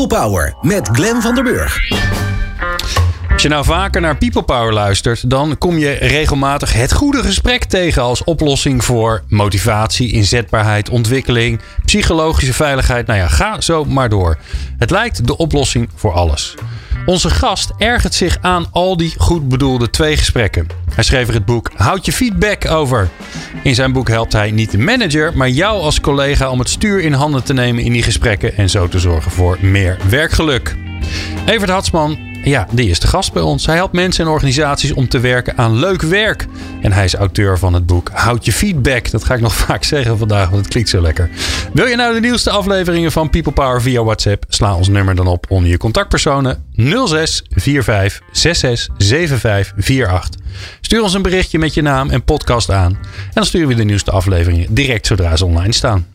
People Power met Glen van der Burg. Als je nou vaker naar People Power luistert, dan kom je regelmatig het goede gesprek tegen als oplossing voor motivatie, inzetbaarheid, ontwikkeling, psychologische veiligheid. Nou ja, ga zo maar door. Het lijkt de oplossing voor alles. Onze gast ergert zich aan al die goed bedoelde tweegesprekken. Hij schreef er het boek Houd je feedback over. In zijn boek helpt hij niet de manager, maar jou als collega om het stuur in handen te nemen in die gesprekken en zo te zorgen voor meer werkgeluk. Evert Hatsman ja, die is de gast bij ons. Hij helpt mensen en organisaties om te werken aan leuk werk. En hij is auteur van het boek Houd je feedback. Dat ga ik nog vaak zeggen vandaag, want het klinkt zo lekker. Wil je nou de nieuwste afleveringen van People Power via WhatsApp? Sla ons nummer dan op onder je contactpersonen 06 45 66 75 48. Stuur ons een berichtje met je naam en podcast aan. En dan sturen we de nieuwste afleveringen direct zodra ze online staan.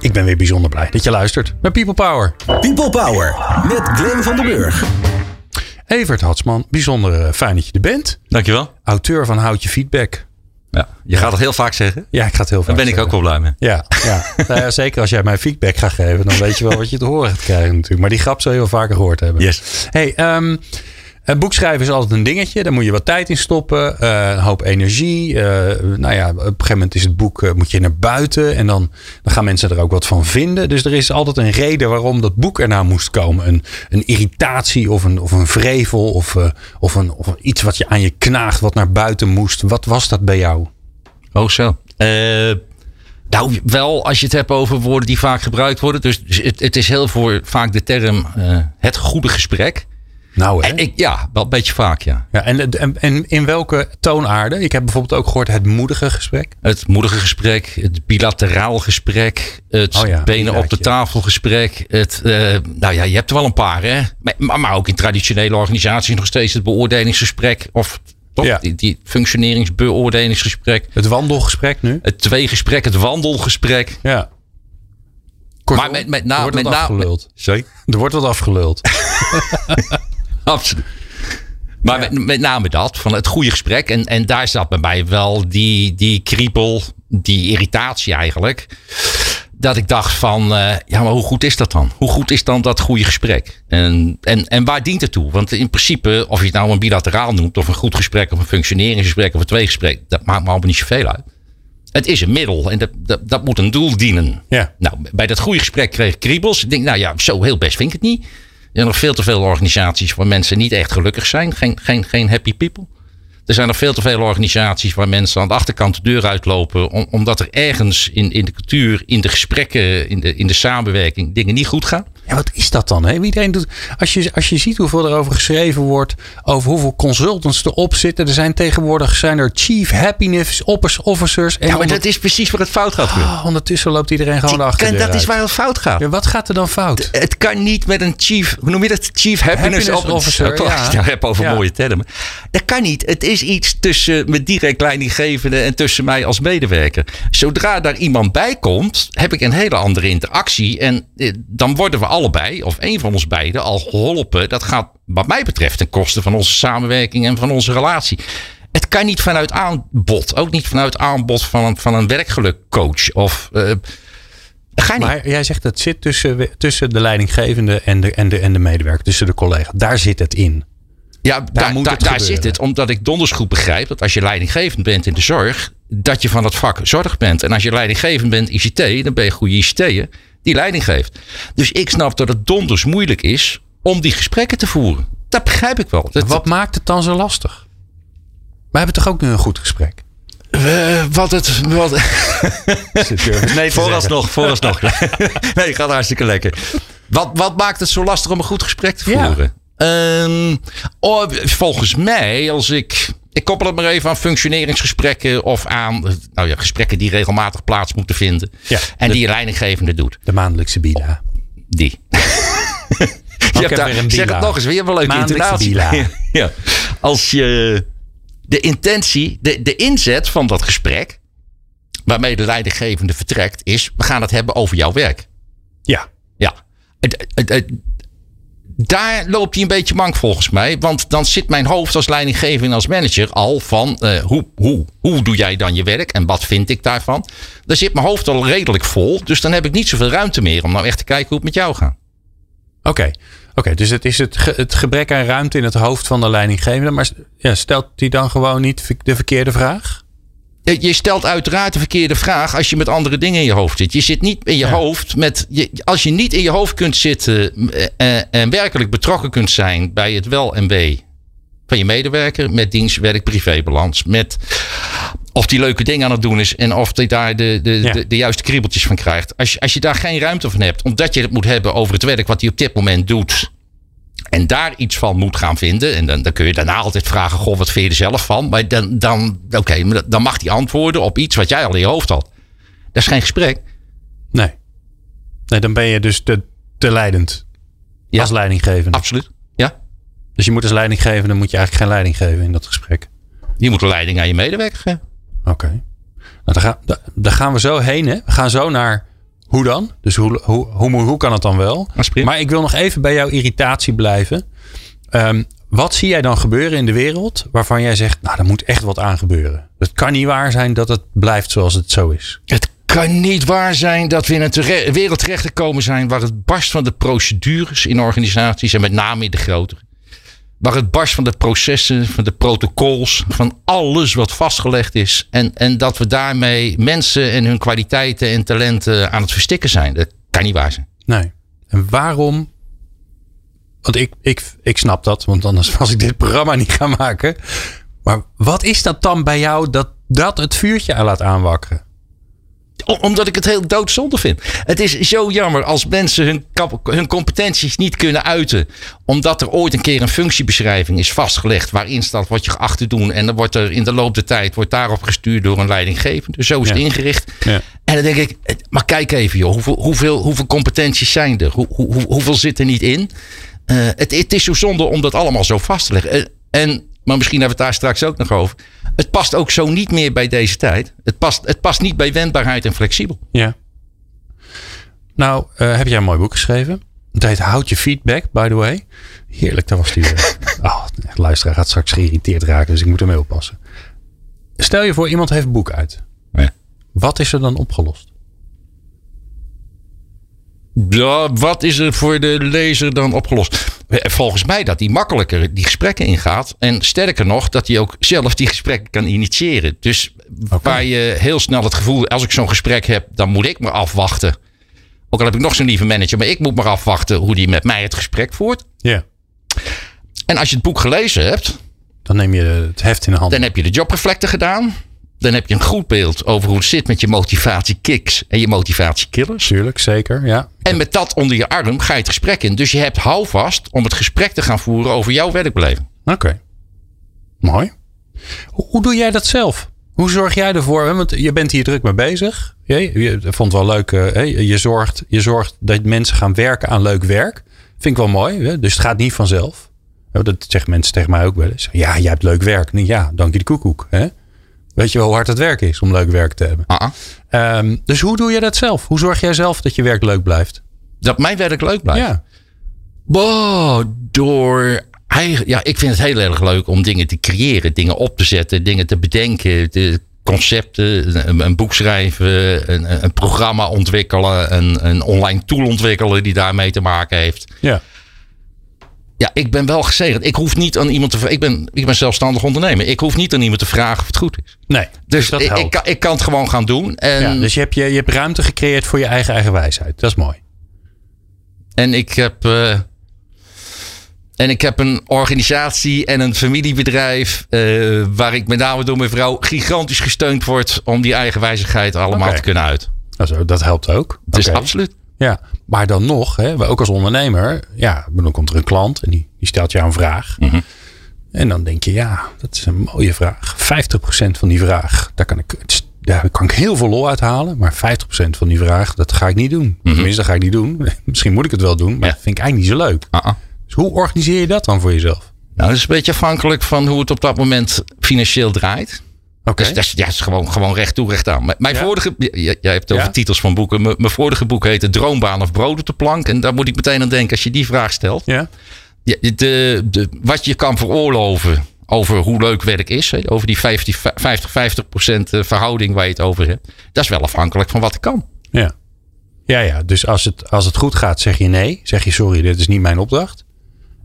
Ik ben weer bijzonder blij dat je luistert naar People Power. People Power met Glenn van den Burg. Evert Hatsman, bijzonder eh, fijn dat je er bent. Dankjewel. Auteur van Houd je Feedback. Ja, je gaat het heel vaak zeggen. Ja, ik ga het heel vaak Daar ben ik ook wel blij mee. Ja, ja. nou ja, zeker als jij mij feedback gaat geven, dan weet je wel wat je te horen gaat krijgen natuurlijk. Maar die grap zou je wel vaker gehoord hebben. Yes. Hey, um, een boekschrijven is altijd een dingetje. Daar moet je wat tijd in stoppen. Uh, een hoop energie. Uh, nou ja, op een gegeven moment is het boek, moet je naar buiten. En dan, dan gaan mensen er ook wat van vinden. Dus er is altijd een reden waarom dat boek ernaar moest komen. Een, een irritatie of een, of een vrevel. Of, of, een, of iets wat je aan je knaagt, wat naar buiten moest. Wat was dat bij jou? Oh, zo. nou, wel als je het hebt over woorden die vaak gebruikt worden. Dus het, het is heel voor vaak de term het goede gesprek. Nou, hè? Ik, ja, wel een beetje vaak, ja. ja en, en, in welke toonaarden? Ik heb bijvoorbeeld ook gehoord het moedige gesprek. Het moedige gesprek, het bilateraal gesprek, het oh ja, benen op de tafel gesprek. Het, uh, nou ja, je hebt er wel een paar, hè. Maar, maar ook in traditionele organisaties nog steeds het beoordelingsgesprek. Of toch? Ja. Die, die functioneringsbeoordelingsgesprek. Het wandelgesprek nu? Het tweegesprek, het wandelgesprek. Ja. Kortom, maar met, met, na, met name. Sorry? Er wordt wat afgeluld. Absoluut. Maar met, met, name dat, van het goede gesprek. En, en daar zat bij mij wel die, die kriebel, die irritatie eigenlijk. Dat ik dacht van, uh, ja, maar hoe goed is dat dan? Hoe goed is dan dat goede gesprek? En, en, en waar dient het toe? Want in principe, of je het nou een bilateraal noemt, of een goed gesprek, of een functioneringsgesprek, of een tweegesprek, dat maakt me allemaal niet zoveel uit. Het is een middel en dat, dat, dat moet een doel dienen. Ja. Nou, bij dat goede gesprek kreeg ik kriebels. Ik denk, nou ja, zo heel best vind ik het niet. Er zijn nog veel te veel organisaties waar mensen niet echt gelukkig zijn. Geen, geen, geen happy people. Er zijn nog veel te veel organisaties waar mensen aan de achterkant de deur uitlopen. omdat er ergens in, in de cultuur, in de gesprekken, in de, in de samenwerking dingen niet goed gaan. Ja, wat is dat dan? Hè? Iedereen doet, als, je, als je ziet hoeveel er over geschreven wordt, over hoeveel consultants erop zitten. Er zijn tegenwoordig zijn er chief happiness officers. En ja, maar dat is precies waar het fout gaat. Oh, ondertussen loopt iedereen gewoon achter. Dat is waar het fout gaat. Ja, wat gaat er dan fout? Het kan niet met een chief, hoe noem je dat? Chief happiness, happiness officer. officer ja. ja. heb over mooie termen. Dat kan niet. Het is iets tussen mijn direct leidinggevende en tussen mij als medewerker. Zodra daar iemand bij komt, heb ik een hele andere interactie. En eh, dan worden we al allebei, of een van ons beiden, al geholpen. Dat gaat, wat mij betreft, ten koste van onze samenwerking en van onze relatie. Het kan niet vanuit aanbod. Ook niet vanuit aanbod van een, van een werkgelukcoach. Of. Uh. Maar jij zegt het zit tussen, tussen de leidinggevende en de, en, de, en de medewerker, tussen de collega. Daar zit het in. Ja, daar, daar, daar zit het. Omdat ik donders goed begrijp dat als je leidinggevend bent in de zorg, dat je van het vak zorg bent. En als je leidinggevend bent ICT, dan ben je goede ICT'er die leiding geeft. Dus ik snap dat het donders moeilijk is om die gesprekken te voeren. Dat begrijp ik wel. wat maakt het dan zo lastig? We hebben toch ook nu een goed gesprek? Uh, wat het. Wat... nee, vooralsnog. vooralsnog. nee, gaat hartstikke lekker. Wat, wat maakt het zo lastig om een goed gesprek te voeren? Ja. Um, oh, volgens mij, als ik ik koppel het maar even aan functioneringsgesprekken of aan nou ja, gesprekken die regelmatig plaats moeten vinden. Ja, en die je leidinggevende doet. De maandelijkse bila. Die. je hebt daar, zeg het nog eens, weer een leuke intonatie. ja. Als je de intentie, de, de inzet van dat gesprek, waarmee de leidinggevende vertrekt, is: we gaan het hebben over jouw werk. Ja. Ja. Daar loopt hij een beetje mank volgens mij. Want dan zit mijn hoofd als leidinggever en als manager al van uh, hoe, hoe, hoe doe jij dan je werk en wat vind ik daarvan? Dan zit mijn hoofd al redelijk vol. Dus dan heb ik niet zoveel ruimte meer om nou echt te kijken hoe het met jou gaat. Oké, oké. dus het is het, het gebrek aan ruimte in het hoofd van de leidinggevende. Maar ja, stelt hij dan gewoon niet de verkeerde vraag? Je stelt uiteraard de verkeerde vraag als je met andere dingen in je hoofd zit. Je zit niet in je hoofd met. Je, als je niet in je hoofd kunt zitten eh, eh, en werkelijk betrokken kunt zijn bij het wel en wee van je medewerker, met dienst, werk, privébalans, met of die leuke dingen aan het doen is en of hij daar de, de, de, de, juiste kriebeltjes van krijgt. Als je, als je daar geen ruimte van hebt, omdat je het moet hebben over het werk wat hij op dit moment doet. En daar iets van moet gaan vinden. En dan, dan kun je daarna altijd vragen: Goh, wat vind je er zelf van? Maar dan, dan, oké, dan mag hij antwoorden op iets wat jij al in je hoofd had. Dat is geen gesprek. Nee. Nee, dan ben je dus te, te leidend. Ja, als leidinggevende. Absoluut. Ja. Dus je moet als leidinggevende moet je eigenlijk geen leiding geven in dat gesprek. Je moet een leiding aan je medewerker geven. Oké. Nou, daar, gaan, daar gaan we zo heen. Hè? We gaan zo naar hoe dan? Dus hoe, hoe, hoe, hoe kan het dan wel? Maar ik wil nog even bij jouw irritatie blijven. Um, wat zie jij dan gebeuren in de wereld waarvan jij zegt, nou, er moet echt wat aan gebeuren? Het kan niet waar zijn dat het blijft zoals het zo is. Het kan niet waar zijn dat we in een wereld terechtgekomen zijn waar het barst van de procedures in organisaties en met name in de grotere waar het barst van de processen, van de protocols, van alles wat vastgelegd is. En, en dat we daarmee mensen en hun kwaliteiten en talenten aan het verstikken zijn. Dat kan niet waar zijn. Nee. En waarom? Want ik, ik, ik snap dat, want anders was ik dit programma niet gaan maken. Maar wat is dat dan bij jou dat dat het vuurtje laat aanwakkeren? Omdat ik het heel doodzonde vind. Het is zo jammer als mensen hun, hun competenties niet kunnen uiten. Omdat er ooit een keer een functiebeschrijving is vastgelegd. Waarin staat wat je geacht te doen. En dan wordt er in de loop der tijd wordt daarop gestuurd door een leidinggevende. Zo is het ingericht. Ja. En dan denk ik, maar kijk even joh. Hoeveel, hoeveel, hoeveel competenties zijn er? Hoe, hoe, hoeveel zit er niet in? Uh, het, het, is zo zonde om dat allemaal zo vast te leggen. En maar misschien hebben we het daar straks ook nog over. Het past ook zo niet meer bij deze tijd. Het past, het past niet bij wendbaarheid en flexibel. Ja. Nou, uh, heb jij een mooi boek geschreven. Het heet Houd je feedback, by the way. Heerlijk, dat was die. oh, luisteraar gaat straks geïrriteerd raken, dus ik moet ermee oppassen. Stel je voor, iemand heeft een boek uit. Ja. Wat is er dan opgelost? Ja, wat is er voor de lezer dan opgelost? Volgens mij dat hij makkelijker die gesprekken ingaat. En sterker nog, dat hij ook zelf die gesprekken kan initiëren. Dus waar je heel snel het gevoel, als ik zo'n gesprek heb, dan moet ik maar afwachten. Ook al heb ik nog zo'n lieve manager, maar ik moet maar afwachten hoe die met mij het gesprek voert. Ja. En als je het boek gelezen hebt, dan neem je het heft in de hand. Dan heb je de jobreflector gedaan dan heb je een goed beeld over hoe het zit met je motivatie-kicks en je motivatie-killers. Tuurlijk, zeker, ja. En met dat onder je arm ga je het gesprek in. Dus je hebt houvast om het gesprek te gaan voeren over jouw werkbeleving. Oké. Mooi. Hoe, doe jij dat zelf? Hoe zorg jij ervoor? Want je bent hier druk mee bezig. Je, je vond het wel leuk. Uh, je, zorgt, je zorgt dat mensen gaan werken aan leuk werk. Vind ik wel mooi. Hè? Dus het gaat niet vanzelf. Dat zeggen mensen tegen mij ook wel eens. Ja, jij hebt leuk werk. Ja, dank je de koekoek. Hè? Weet je wel hoe hard het werk is om leuk werk te hebben. Uh dus hoe doe je dat zelf? Hoe zorg jij zelf dat je werk leuk blijft? Dat mijn werk leuk blijft? Ja. Wow, door ja, ik vind het heel erg leuk om dingen te creëren, dingen op te zetten, dingen te bedenken, de concepten, een, een boek schrijven, een, een, programma ontwikkelen, een, een online tool ontwikkelen die daarmee te maken heeft. Ja. Ja, ik ben wel gezegend. Ik hoef niet aan iemand te ik ben, ik ben zelfstandig ondernemer. Ik hoef niet aan iemand te vragen of het goed is. Nee. Dus, dat ik, ik, kan, ik kan het gewoon gaan doen. En ja, dus je hebt, je, je hebt ruimte gecreëerd voor je eigen eigen wijsheid. Dat is mooi. En ik heb. Uh, en ik heb een organisatie en een familiebedrijf. Uh, waar ik met name door mijn vrouw gigantisch gesteund word. om die eigen wijzigheid allemaal te kunnen uit. Also, dat helpt ook. Dus okay. absoluut. Ja, maar dan nog, hè, ook als ondernemer, ja, dan komt er een klant en die, die stelt jou een vraag. Mhm. En dan denk je, ja, dat is een mooie vraag. 50% van die vraag, daar kan ik, daar kan ik heel veel lol uithalen. Maar 50% van die vraag, dat ga ik niet doen. Mm Tenminste, dat ga ik niet doen. Misschien moet ik het wel doen, maar dat vind ik eigenlijk niet zo leuk. Uh Dus hoe organiseer je dat dan voor jezelf? Nou, dat is een beetje afhankelijk van hoe het op dat moment financieel draait. Oké. Dus dat is, ja, is gewoon, gewoon recht toe, recht aan. Mijn vorige, jij, hebt het over titels van boeken. Mijn, mijn vorige boek heette Droombaan of Brood op de plank. En daar moet ik meteen aan denken als je die vraag stelt. Ja. ja de, de, wat je kan veroorloven over hoe leuk werk is. Hè, over die 50, 50, 50 procent verhouding waar je het over hebt. Dat is wel afhankelijk van wat ik kan. Ja. Ja, ja. Dus als het, als het goed gaat, zeg je nee. Zeg je sorry, dit is niet mijn opdracht.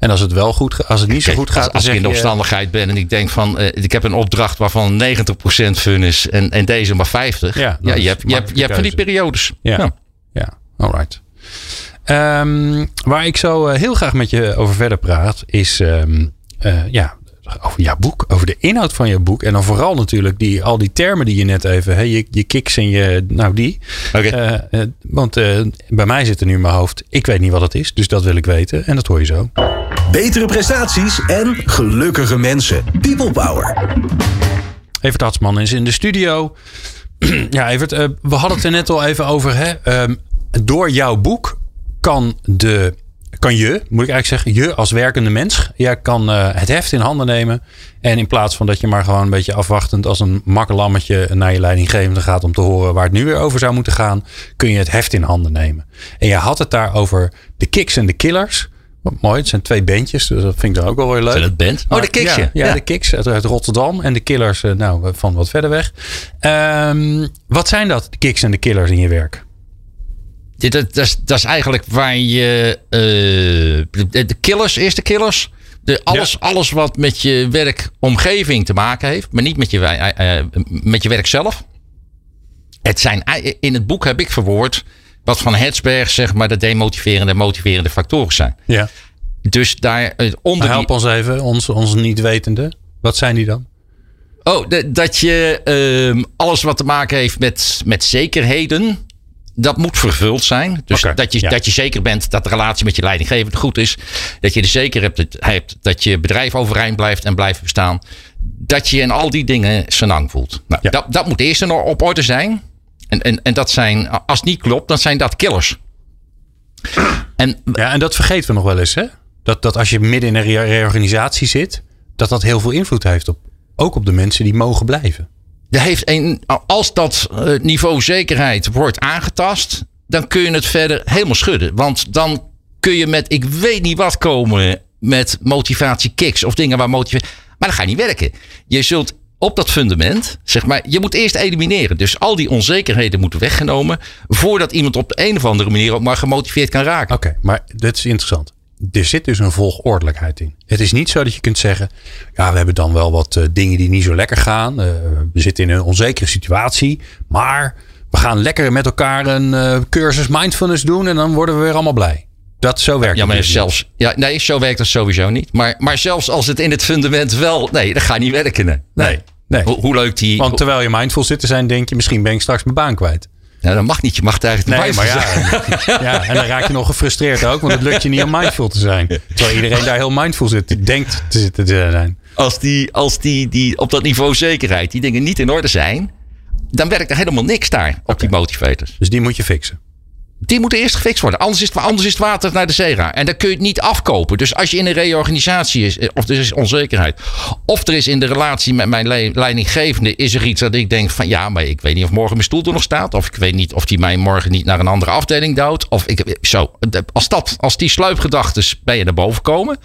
En als het wel goed als het niet zo goed gaat. Als, als ik in de omstandigheid ben en ik denk van uh, ik heb een opdracht waarvan 90% fun is en, en deze maar 50. Ja, ja je, hebt, je, hebt, je hebt van die periodes. Ja, ja. ja. alright. Um, waar ik zo uh, heel graag met je over verder praat, is um, uh, ja, over jouw boek, over de inhoud van je boek. En dan vooral natuurlijk die, al die termen die je net even, hè, je, je kicks en je, nou die. Okay. Uh, uh, want uh, bij mij zit er nu in mijn hoofd, ik weet niet wat het is, dus dat wil ik weten. En dat hoor je zo. Betere prestaties en gelukkige mensen. People Power. Evert Hatsman is in de studio. ja, Evert, we hadden het er net al even over. Hè? Um, door jouw boek kan de kan je, moet ik eigenlijk zeggen, je als werkende mens, jij kan uh, het heft in handen nemen. En in plaats van dat je maar gewoon een beetje afwachtend als een makkelammetje naar je leidinggevende gaat om te horen waar het nu weer over zou moeten gaan, kun je het heft in handen nemen. En je had het daar over de kicks en de killers. Wat mooi, het zijn twee bandjes, dus dat vind ik dan ook wel weer leuk. Zijn het band? Oh, de kicks. Ja, ja, de kicks uit, Rotterdam en de killers uh, nou, van wat verder weg. Um, wat zijn dat, de kicks en de killers in je werk? Dat, dat, is, dat is eigenlijk waar je. Uh, de killers, eerste killers. De, alles, alles wat met je werkomgeving te maken heeft, maar niet met je, uh, met je werk zelf. Het zijn, in het boek heb ik verwoord wat van Hertzberg zeg maar de demotiverende en motiverende factoren zijn. Ja. Dus daar onder. help ons even, ons, ons niet wetende. Wat zijn die dan? Oh, de, dat je uh, alles wat te maken heeft met, met zekerheden dat moet vervuld zijn. Dus dat, je, dat je zeker bent dat de relatie met je leidinggevende goed is. Dat je er zeker hebt, hebt dat je bedrijf overeind blijft en blijft bestaan. Dat je in al die dingen senang voelt. Nou, dat, dat moet eerst op orde zijn. En, en, en dat zijn, als het niet klopt, dan zijn dat killers. En, ja, en dat vergeten we nog wel eens, hè? Dat, dat als je midden in een reorganisatie zit, dat dat heel veel invloed heeft op, ook op de mensen die mogen blijven heeft een, als dat eh, niveau zekerheid wordt aangetast, dan kun je het verder helemaal schudden. Want dan kun je met ik weet niet wat komen met motivatiekicks of dingen waar motivatie. Maar dan ga je niet werken. Je zult op dat fundament, zeg maar, je moet eerst elimineren. Dus al die onzekerheden moeten weggenomen voordat iemand op de een of andere manier ook maar gemotiveerd kan raken. Oké, maar dit is interessant er zit dus een volgordelijkheid in. Het is niet zo dat je kunt zeggen: ja, we hebben dan wel wat uh, dingen die niet zo lekker gaan. Uh, we zitten in een onzekere situatie, maar we gaan lekker met elkaar een uh, cursus mindfulness doen en dan worden we weer allemaal blij. Dat zo werkt ja, maar dus zelfs, ja, nee, zo werkt het sowieso niet. Maar, maar zelfs als het in het fundament wel, nee, dat gaat niet werken. Nee. nee. hoe leuk die. Want terwijl je mindful zit te zijn, denk je misschien ben ik straks mijn baan kwijt. Nou, dat mag niet. Je mag eigenlijk nee, maar ja, ja, en dan raak je nog gefrustreerd ook. Want het lukt je niet om mindful te zijn. Terwijl iedereen daar heel mindful zit. Denkt te zitten te zijn. Als die, als die, die op dat niveau zekerheid die dingen niet in orde zijn. Dan werkt er helemaal niks daar op die motivators. Dus die moet je fixen. Die moeten eerst gefixt worden. Anders is, het, anders is het water naar de zee gaan. En dan kun je het niet afkopen. Dus als je in een reorganisatie is, eh, of er is onzekerheid. Of er is in de relatie met mijn leidinggevende, is er iets dat ik denk van ja, maar ik weet niet of morgen mijn stoel er nog staat. Of ik weet niet of die mij morgen niet naar een andere afdeling duwt. Of ik, zo, als, dat, als die sluipgedachten bij je naar boven komen.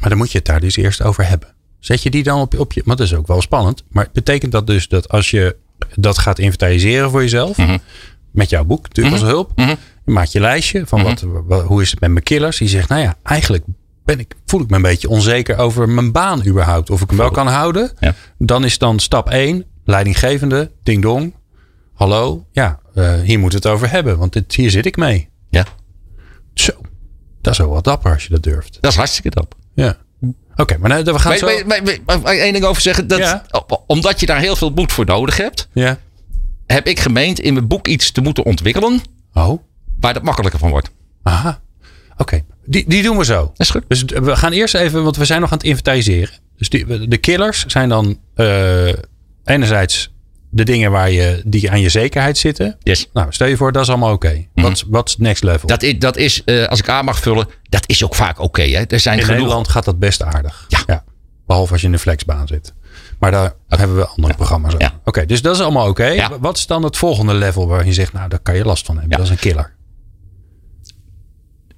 Maar dan moet je het daar dus eerst over hebben. Zet je die dan op, op je. Maar dat is ook wel spannend. Maar betekent dat dus dat als je dat gaat inventariseren voor jezelf. Mhm met jouw boek natuurlijk als mhm. hulp. Mm Je maakt je lijstje van mhm. wat, hoe is het met mijn killers. Die zegt, nou ja, eigenlijk ben ik, voel ik me een beetje onzeker over mijn baan überhaupt. Of ik hem wel kan houden. Ja. Dan is dan stap 1, leidinggevende, ding dong. Hallo, ja, uh, hier moeten we het over hebben. Want dit, hier zit ik mee. Ja. Zo, dat is wel wat dapper als je dat durft. Dat is hartstikke dapper. Ja. Oké, maar nou, we gaan zo... Maar, één ding over zeggen. Dat, Omdat je daar heel veel moed voor nodig hebt. Ja heb ik gemeend in mijn boek iets te moeten ontwikkelen. Oh. Waar dat makkelijker van wordt. Aha. Oké, die, die doen we zo. Dat is goed. Dus we gaan eerst even, want we zijn nog aan het inventariseren. Dus die, de killers zijn dan uh, enerzijds de dingen waar je, die aan je zekerheid zitten. Yes. Nou, stel je voor, dat is allemaal oké. Okay. Mhm. Wat, is next level? Dat is, dat is uh, als ik aan mag vullen, dat is ook vaak oké. Okay, in genoeg... Nederland gaat dat best aardig. Ja. ja. Behalve als je in de flexbaan zit. Maar daar hebben we andere programma's over. Oké, dus dat is allemaal oké. Wat is dan het volgende level waar je zegt, nou, daar kan je last van hebben. Dat is een killer.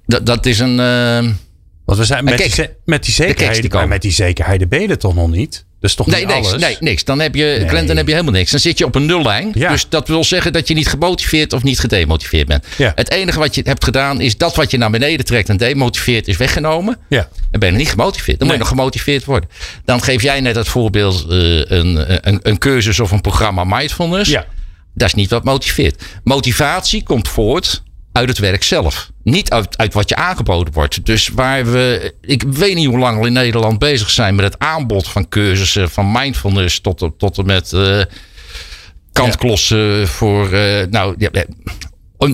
Dat, dat is een. Uh, Want we zijn met die, met die zekerheden, met die zekerheden ben je er toch nog niet? Is toch nee, niet niks? Nee, niks. Dan heb je, nee. dan heb je helemaal niks. Dan zit je op een nullijn. Ja. Dus dat wil zeggen dat je niet gemotiveerd of niet gedemotiveerd bent. Ja. Het enige wat je hebt gedaan is dat wat je naar beneden trekt en demotiveert is weggenomen. Ja. En ben je niet gemotiveerd. Dan moet je nog gemotiveerd worden. Dan geef jij net het voorbeeld uh, een, een, een cursus of een programma mindfulness. Ja. Dat is niet wat motiveert. Motivatie komt voort uit het werk zelf. Niet uit, uit wat je aangeboden wordt. Dus waar we, ik weet niet hoe lang we in Nederland bezig zijn met het aanbod van cursussen, van mindfulness tot, tot en met uh, kantklossen voor, uh, nou, ja,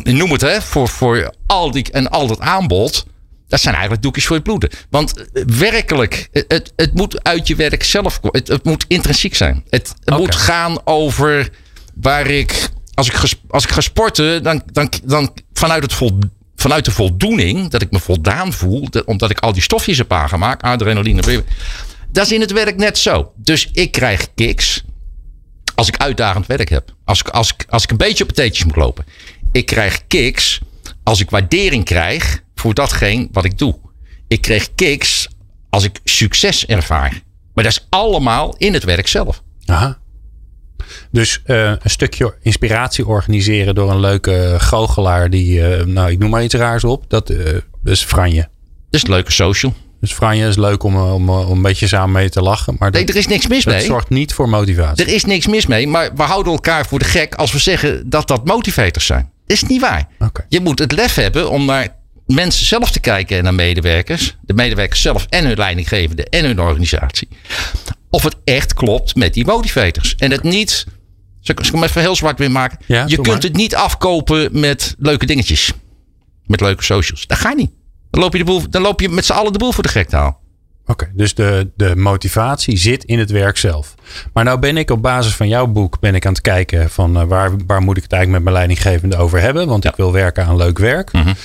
noem het hè, voor, voor al die en al dat aanbod. Dat zijn eigenlijk doekjes voor het bloeden. Want werkelijk, het, het moet uit je werk zelf komen. Het, het moet intrinsiek zijn. Het, het okay. moet gaan over waar ik als ik, als ik ga sporten, dan, dan, dan vanuit, het vol, vanuit de voldoening, dat ik me voldaan voel, omdat ik al die stofjes heb aangemaakt, adrenaline. Dat is in het werk net zo. Dus ik krijg kicks als ik uitdagend werk heb. Als ik, als ik, als ik een beetje op patatjes moet lopen. Ik krijg kicks als ik waardering krijg voor datgene wat ik doe. Ik krijg kicks als ik succes ervaar. Maar dat is allemaal in het werk zelf. Aha. Dus uh, een stukje inspiratie organiseren door een leuke goochelaar die, uh, nou ik noem maar iets raars op, dat, uh, dat is Franje. Dat is een leuke social. Dus Franje is leuk om, om, om een beetje samen mee te lachen. Maar nee, er is niks mis mee. Het zorgt niet voor motivatie. Er is niks mis mee, maar we houden elkaar voor de gek als we zeggen dat dat motivators zijn. Dat is niet waar. Okay. Je moet het lef hebben om naar mensen zelf te kijken en naar medewerkers. De medewerkers zelf en hun leidinggevende en hun organisatie. Of het echt klopt met die motivators. En het niet zal ik hem even heel zwart weer maken? Ja, je kunt maar. het niet afkopen met leuke dingetjes. Met leuke socials. Dat gaat niet. Dan loop je, de boel, dan loop je met z'n allen de boel voor de gek te halen. Oké, okay, dus de, de motivatie zit in het werk zelf. Maar nou ben ik op basis van jouw boek ben ik aan het kijken van uh, waar, waar moet ik het eigenlijk met mijn leidinggevende over hebben. Want ja. ik wil werken aan leuk werk. Mm -hmm.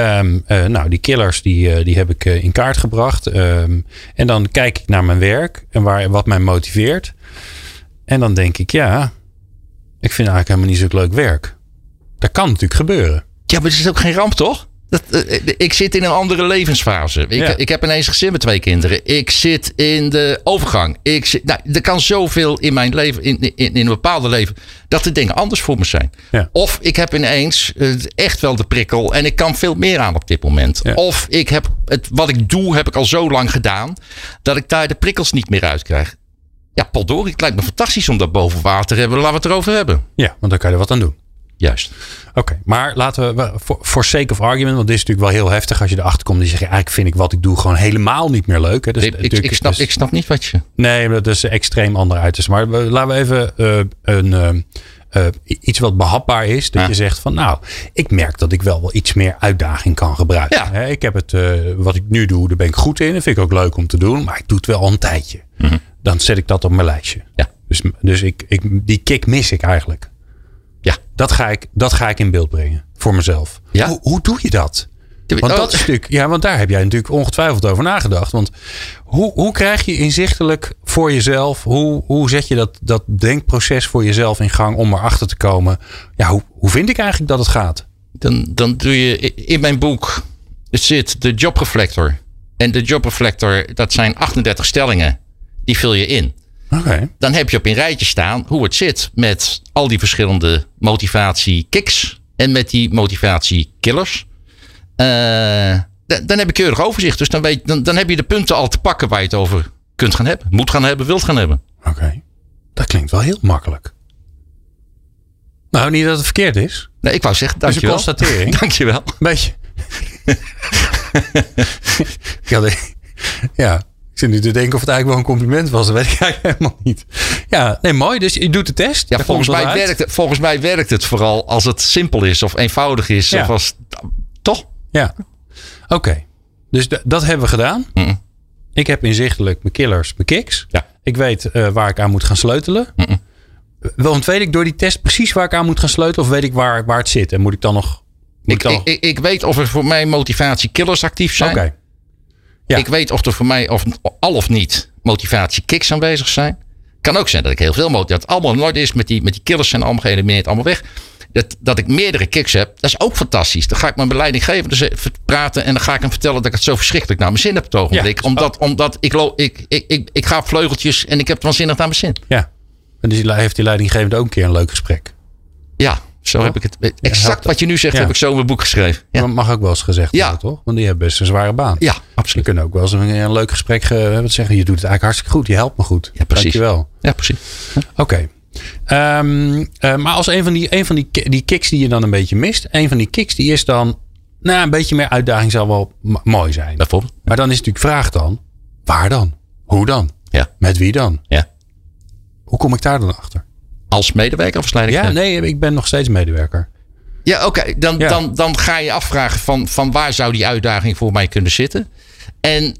um, uh, nou, die killers die, uh, die heb ik in kaart gebracht. Um, en dan kijk ik naar mijn werk en waar, wat mij motiveert. En dan denk ik, ja, ik vind eigenlijk helemaal niet zo leuk werk. Dat kan natuurlijk gebeuren. Ja, maar het is ook geen ramp, toch? Dat, uh, ik zit in een andere levensfase. Ik, ja. ik heb ineens gezin met twee kinderen. Ik zit in de overgang. Ik zit, nou, er kan zoveel in mijn leven, in, in, in een bepaalde leven, dat de dingen anders voor me zijn. Ja. Of ik heb ineens uh, echt wel de prikkel en ik kan veel meer aan op dit moment. Ja. Of ik heb het, wat ik doe, heb ik al zo lang gedaan, dat ik daar de prikkels niet meer uit krijg. Ja, potdorie, het lijkt me fantastisch om dat boven water te hebben. Laten we het erover hebben. Ja, want dan kan je er wat aan doen. Juist. Oké, okay, maar laten we, voor sake of argument, want dit is natuurlijk wel heel heftig als je erachter komt en je zegt, eigenlijk vind ik wat ik doe gewoon helemaal niet meer leuk. Hè. Dus, ik, ik, ik, snap, dus, ik snap niet wat je... Nee, dat is extreem ander uiterst. Maar laten we even uh, een... Uh, iets wat behapbaar is. Dat ja. je zegt van nou, ik merk dat ik wel wel iets meer uitdaging kan gebruiken. Ja. He, ik heb het, uh, wat ik nu doe, daar ben ik goed in. Dat vind ik ook leuk om te doen. Maar ik doe het wel al een tijdje. Mm -hmm. Dan zet ik dat op mijn lijstje. Ja. Dus, dus ik, ik, die kick mis ik eigenlijk. Ja. Dat ga ik, dat ga ik in beeld brengen. Voor mezelf. Ja. Hoe, hoe doe je dat? Want dat stuk, ja, want daar heb jij natuurlijk ongetwijfeld over nagedacht. Want hoe, hoe krijg je inzichtelijk voor jezelf, hoe, hoe zet je dat, dat denkproces voor jezelf in gang om erachter te komen? Ja, hoe, hoe vind ik eigenlijk dat het gaat? Dan, dan doe je in mijn boek zit de jobreflector. En de jobreflector, dat zijn 38 stellingen. Die vul je in. Okay. Dan heb je op een rijtje staan hoe het zit met al die verschillende motivatie kicks en met die motivatie killers. Uh, dan heb ik keurig overzicht. Dus dan, weet, dan, dan heb je de punten al te pakken waar je het over kunt gaan hebben. Moet gaan hebben, wilt gaan hebben. Oké. Okay. Dat klinkt wel heel makkelijk. Nou, niet dat het verkeerd is. Nee, ik wou zeggen, dankjewel. Dat is een constatering. dankjewel. Beetje. ja, ja, zit nu te denken of het eigenlijk wel een compliment was. Dat weet ik eigenlijk helemaal niet. Ja, nee, mooi. Dus je doet de test. Ja, volgens mij, werkt het, volgens mij werkt het vooral als het simpel is of eenvoudig is. Ja. Of als, toch? Ja. Oké. Okay. Dus dat hebben we gedaan. Mm. Ik heb inzichtelijk mijn killers, mijn kicks. Ja. Ik weet uh, waar ik aan moet gaan sleutelen. Mm Want weet ik door die test precies waar ik aan moet gaan sleutelen? Of weet ik waar, waar het zit? En moet ik dan nog... Ik, ik, ik, ik, weet of er voor mij motivatie killers actief zijn. Oké. Okay. Ja. Ik weet of er voor mij of, al of niet motivatie kicks aanwezig zijn. Kan ook zijn dat ik heel veel motivatie. Dat allemaal nooit is met die, met die killers zijn allemaal geëlimineerd, allemaal weg. dat, dat ik meerdere kicks heb, dat is ook fantastisch. Dan ga ik mijn leidinggevende praten en dan ga ik hem vertellen dat ik het zo verschrikkelijk naar mijn zin heb op het ogenblik. omdat omdat ik, ik, ik, ik, ik ga op vleugeltjes en ik heb het waanzinnig naar mijn zin. Ja, en dus heeft die leidinggevende ook een keer een leuk gesprek. Ja, zo heb ik het. Exact wat je nu zegt, heb ik zo in mijn boek geschreven. Ja. Dat mag ook wel eens gezegd worden, toch? Want die hebben best een zware baan. Ja, absoluut. Je kunnen ook wel eens een, een leuk gesprek uh, zeggen. Je doet het eigenlijk hartstikke goed. Je helpt me goed. Ja, precies. Dankjewel. Ja, precies. Oké. Ehm, eh, maar als een van, die, een van die, die kicks die je dan een beetje mist. Een van die kicks die is dan... Nou, een beetje meer uitdaging zal wel mooi zijn. Bijvoorbeeld. Maar dan is natuurlijk vraag dan... Waar dan? Hoe dan? Ja. Met wie dan? Ja. Hoe kom ik daar dan achter? Als medewerker of Ja, nee, ik ben nog steeds medewerker. Ja, oké. Dan, dan, dan ga je afvragen van, van waar zou die uitdaging voor mij kunnen zitten. En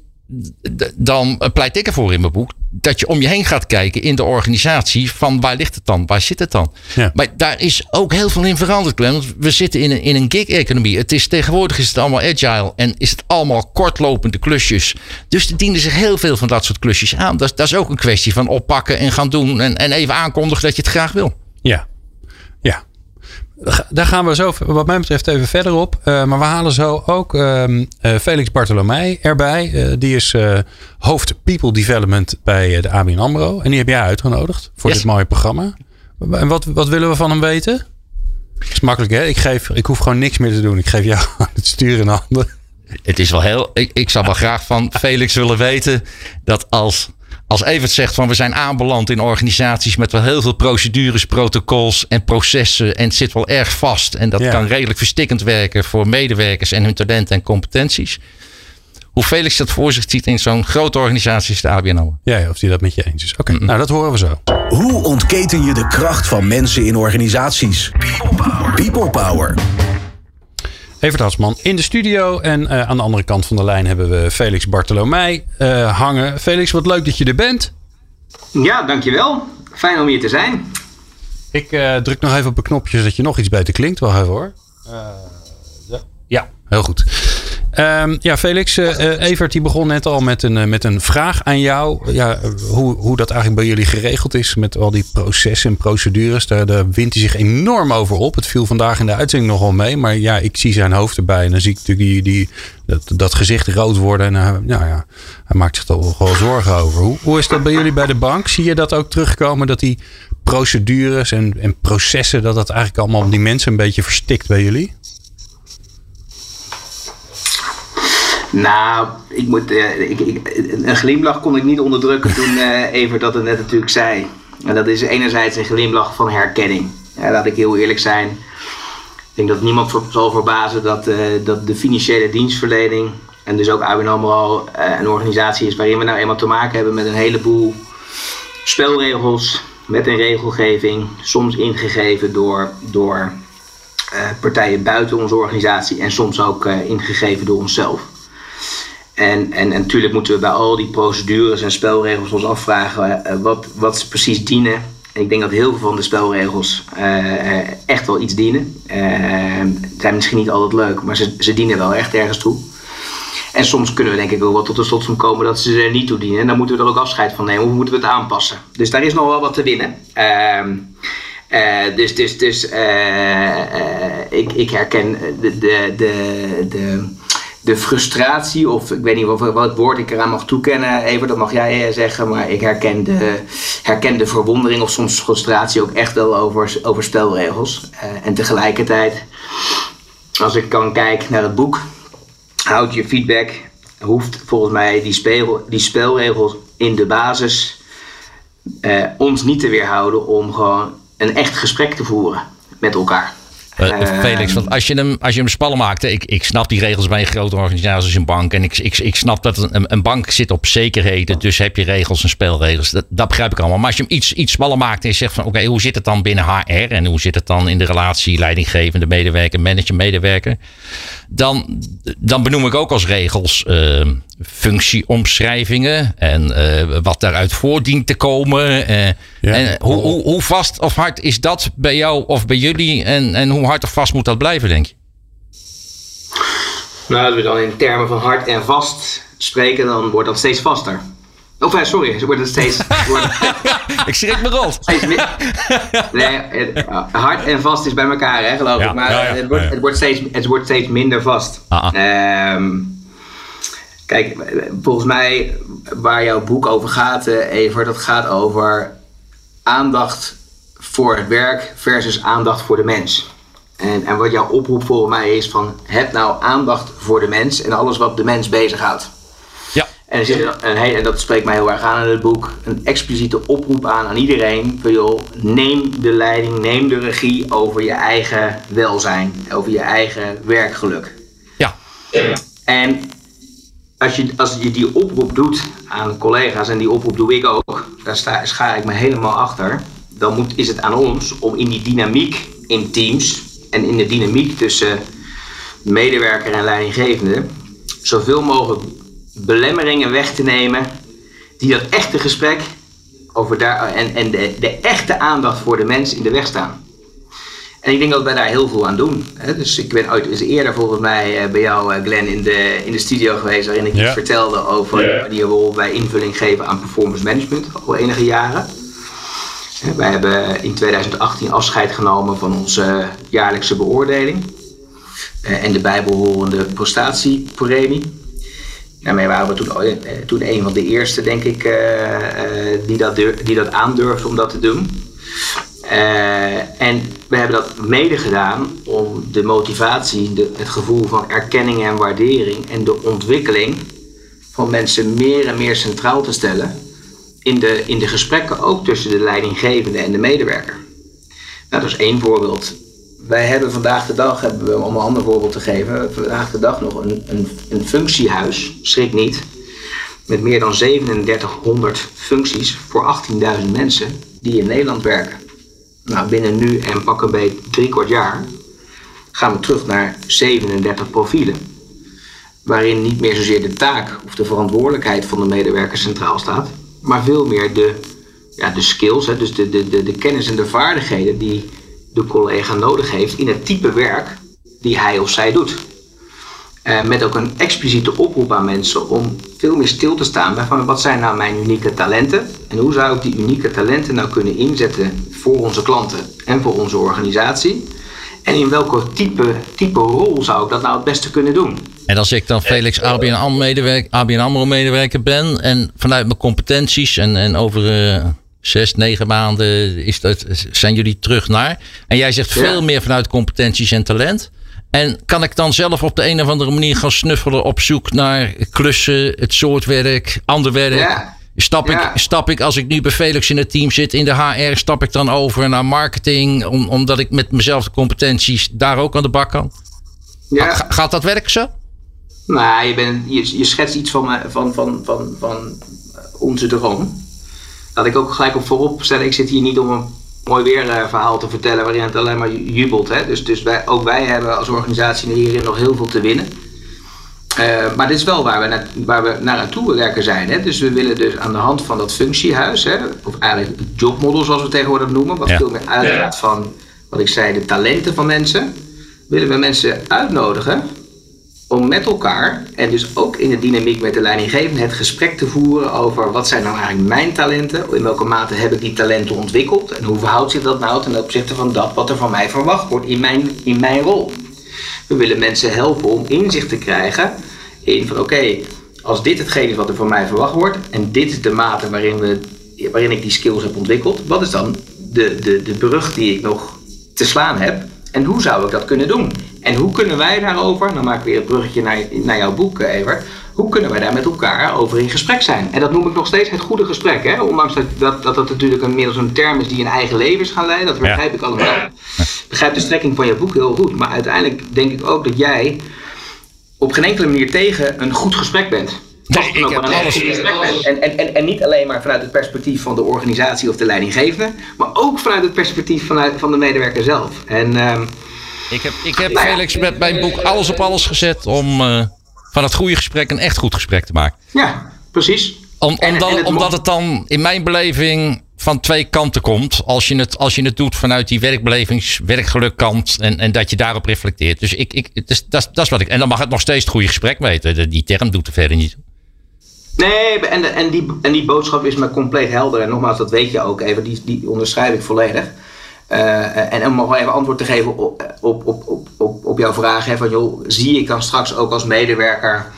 dan pleit ik ervoor in mijn boek dat je om je heen gaat kijken in de organisatie van waar ligt het dan, waar zit het dan. Ja. Maar daar is ook heel veel in veranderd, Want we zitten in een, in een gig-economie. Het is tegenwoordig is het allemaal agile en is het allemaal kortlopende klusjes. Dus er dienen zich heel veel van dat soort klusjes aan. Dat, dat is ook een kwestie van oppakken en gaan doen en, en even aankondigen dat je het graag wil. Ja. Daar gaan we zo, wat mij betreft, even verder op. Uh, maar we halen zo ook uh, Felix Bartolomei erbij. Uh, die is hoofd People Development bij de ABN AMRO. En die heb jij uitgenodigd voor dit mooie programma. En wat, wat willen we van hem weten? Dat is makkelijk, hè? Ik, geef, ik hoef gewoon niks meer te doen. Ik geef jou het stuur in handen. Het is wel heel. Ik, ik zou wel graag van Felix willen weten dat als als Evert zegt van we zijn aanbeland in organisaties met wel heel veel procedures, protocols en processen. En het zit wel erg vast. En dat kan redelijk verstikkend werken voor medewerkers en hun talenten en competenties. Hoe Felix dat voor zich ziet in zo'n grote organisatie als de ABN Ja, of hij dat met je eens is. Oké, nou dat horen we zo. Hoe ontketen je de kracht van mensen in organisaties? People Power. People Power. Evert Hatsman in de studio. En uh, aan de andere kant van de lijn hebben we Felix Bartolomei uh, hangen. Felix, wat leuk dat je er bent. Ja, dankjewel. Fijn om hier te zijn. Ik uh, druk nog even op een knopje zodat je nog iets beter klinkt. Wacht even hoor. Heel goed. Um, ja, Felix, uh, Evert die begon net al met een, uh, met een vraag aan jou. Ja, hoe, hoe dat eigenlijk bij jullie geregeld is met al die processen en procedures. Daar, daar wint hij zich enorm over op. Het viel vandaag in de uitzending nogal mee. Maar ja, ik zie zijn hoofd erbij. En dan zie ik natuurlijk die, die, dat, dat gezicht rood worden. En nou ja, hij maakt zich toch wel zorgen over. Hoe, hoe is dat bij jullie bij de bank? Zie je dat ook terugkomen? Dat die procedures en, en processen, dat dat eigenlijk allemaal die mensen een beetje verstikt bij jullie? Nou, ik moet, uh, ik, ik, een glimlach kon ik niet onderdrukken toen uh, Evert dat het net natuurlijk zei. En dat is enerzijds een glimlach van herkenning. Ja, laat ik heel eerlijk zijn. Ik denk dat niemand voor, zal verbazen dat, uh, dat de financiële dienstverlening en dus ook ABN AMRO een organisatie is waarin we nou eenmaal te maken hebben met een heleboel spelregels, met een regelgeving, soms ingegeven door, door partijen buiten onze organisatie en soms ook ingegeven door onszelf. En, en, en natuurlijk moeten we bij al die procedures en spelregels ons afvragen uh, wat, wat ze precies dienen. En ik denk dat heel veel van de spelregels uh, echt wel iets dienen. zijn misschien niet altijd leuk, maar ze, ze dienen wel echt ergens toe. En soms kunnen we denk ik wel tot de slotsom komen dat ze er niet toe dienen. En dan moeten we er ook afscheid van nemen. Hoe moeten we het aanpassen? Dus daar is nog wel wat te winnen. Ehm, dus dus, dus ik, ik herken de, de, de, de de frustratie, of ik weet niet wat, wat woord ik eraan mag toekennen, even dat mag jij eh, zeggen, maar ik herken de, verwondering of soms frustratie ook echt wel over, over spelregels. Uh, en tegelijkertijd, als ik kan kijken naar het boek, houd je feedback, hoeft volgens mij die, speel, die spelregels in de basis uh, ons niet te weerhouden om gewoon een echt gesprek te voeren met elkaar. Uh, Felix, want als je hem, als je hem spallen maakt, ik, ik snap die regels bij een grote organisatie als een bank. En ik, ik, ik snap dat een, een bank zit op zekerheden. Dus heb je regels en spelregels. Dat, dat begrijp ik allemaal. Maar als je hem iets, iets spallen maakt en je zegt van oké, hoe zit het dan binnen HR? En hoe zit het dan in de relatie leidinggevende medewerker, manager, medewerker? Dan, dan benoem ik ook als regels uh, functieomschrijvingen en uh, wat daaruit voordient te komen. Uh, en hoe, hoe, hoe, vast of hard is dat bij jou of bij jullie? En, en hoe hard of vast moet dat blijven, denk je? Nou, als we dan in termen van hard en vast spreken, dan wordt dat steeds vaster. Of uh, sorry, ze worden steeds. Worden, ik schrik me rot. nee, hard en vast is bij elkaar, hè, geloof ik. Maar Het, wordt, het, wordt steeds, het wordt steeds minder vast. Um, kijk, volgens mij, waar jouw boek over gaat, uh, Evert, dat gaat over aandacht voor het werk versus aandacht voor de mens. En, en wat jouw oproep voor mij is van heb nou aandacht voor de mens en alles wat de mens bezighoudt. Ja. En, er zit een, en dat spreekt mij heel erg aan in het boek, een expliciete oproep aan aan iedereen. Van joh, neem de leiding, neem de regie over je eigen welzijn, over je eigen werkgeluk. Ja. En als je, als je die oproep doet aan collega's, en die oproep doe ik ook, daar sta, schaar ik me helemaal achter. Dan moet, is het aan ons om in die dynamiek in teams en in de dynamiek tussen medewerker en leidinggevende zoveel mogelijk belemmeringen weg te nemen die dat echte gesprek over daar, en, en de, de echte aandacht voor de mens in de weg staan. En ik denk dat wij daar heel veel aan doen. Dus ik ben ooit eens eerder volgens mij eh, bij jou, eh, Glenn, in de, in de studio geweest. waarin ik iets vertelde over die rol wij invulling geven aan performance management. al enige jaren. Wij hebben in 2018 afscheid genomen van onze jaarlijkse beoordeling. Eh, en de bijbehorende prestatiepremie. Daarmee waren we toen, toen een van de eerste, denk ik, die, dat, die dat aandurfde om dat te doen. Uh, en we hebben dat mede gedaan om de motivatie, de, het gevoel van erkenning en waardering en de ontwikkeling van mensen meer en meer centraal te stellen in de, in de gesprekken ook tussen de leidinggevende en de medewerker. Nou, dat is één voorbeeld. Wij hebben vandaag de dag, hebben we, om een ander voorbeeld te geven, vandaag de dag nog een, een, een functiehuis, schrik niet, met meer dan 3700 functies voor 18.000 mensen die in Nederland werken. Nou, binnen nu en pak een beetje drie kwart jaar gaan we terug naar 37 profielen. Waarin niet meer zozeer de taak of de verantwoordelijkheid van de medewerker centraal staat, maar veel meer de, ja, de skills, hè, dus de, de, de, de kennis en de vaardigheden die de collega nodig heeft in het type werk die hij of zij doet. Uh, met ook een expliciete oproep aan mensen om veel meer stil te staan bij van wat zijn nou mijn unieke talenten en hoe zou ik die unieke talenten nou kunnen inzetten voor onze klanten en voor onze organisatie. En in welke type, type rol zou ik dat nou het beste kunnen doen? En als ik dan Felix ABN AMRO-medewerker ABN AMRO medewerker ben en vanuit mijn competenties en, en over uh, zes, negen maanden is dat, zijn jullie terug naar. En jij zegt veel meer vanuit competenties en talent. En kan ik dan zelf op de een of andere manier gaan snuffelen op zoek naar klussen, het soort werk, ander werk? Ja. Stap, ik, stap ik, als ik nu bij Felix in het team zit in de HR, stap ik dan over naar marketing, om, omdat ik met mezelf de competenties daar ook aan de bak kan? Ja. gaat dat werken zo? Nou, je, bent, je, je schetst iets van, van, van, van, van onze droom. Dat ik ook gelijk op voorop stellen, ik zit hier niet om een mooi weer uh, verhaal te vertellen waarin het alleen maar jubelt. Hè? Dus, dus wij, ook wij hebben als organisatie hierin nog heel veel te winnen. Uh, maar dit is wel waar we, naar, waar we naar aan toe werken zijn. Hè? Dus we willen dus aan de hand van dat functiehuis, hè, of eigenlijk het jobmodel zoals we het tegenwoordig noemen, wat veel meer uitgaat van wat ik zei, de talenten van mensen, willen we mensen uitnodigen om met elkaar en dus ook in de dynamiek met de leidinggevende het gesprek te voeren over wat zijn nou eigenlijk mijn talenten, in welke mate heb ik die talenten ontwikkeld en hoe verhoudt zich dat nou ten opzichte van dat wat er van mij verwacht wordt in mijn, in mijn rol. We willen mensen helpen om inzicht te krijgen in van oké, als dit hetgeen is wat er van mij verwacht wordt en dit is de mate waarin, we, waarin ik die skills heb ontwikkeld, wat is dan de, de, de brug die ik nog te slaan heb en hoe zou ik dat kunnen doen? En hoe kunnen wij daarover, dan maak ik weer het bruggetje naar, naar jouw boek, eh, Evert. Hoe kunnen wij daar met elkaar over in gesprek zijn? En dat noem ik nog steeds het goede gesprek. Hè? Ondanks dat dat, dat, dat natuurlijk inmiddels een term is die een eigen leven is gaan leiden. Dat begrijp ik allemaal. Ik begrijp de strekking van je boek heel goed. Maar uiteindelijk denk ik ook dat jij op geen enkele manier tegen een goed gesprek bent. Nee, ik heb alles. En, en, en, en niet alleen maar vanuit het perspectief van de organisatie of de leidinggevende, maar ook vanuit het perspectief vanuit, van de medewerker zelf. En, um, ik heb, ik heb Felix met mijn boek alles op alles gezet om uh, van het goede gesprek een echt goed gesprek te maken. Ja, precies. Om, omdat, het omdat het dan in mijn beleving van twee kanten komt. Als je het, als je het doet vanuit die werkbelevings, werkgelukkant. En, en dat je daarop reflecteert. Dus ik, ik, dat, dat is wat ik. En dan mag het nog steeds het goede gesprek weten. Die term doet er verder niet. Nee, en, en, die, en die boodschap is me compleet helder. En nogmaals, dat weet je ook even, die, die onderschrijf ik volledig. Uh, en om nog even antwoord te geven op, op, op, op, op jouw vraag: hè, van, joh, zie ik dan straks ook als medewerker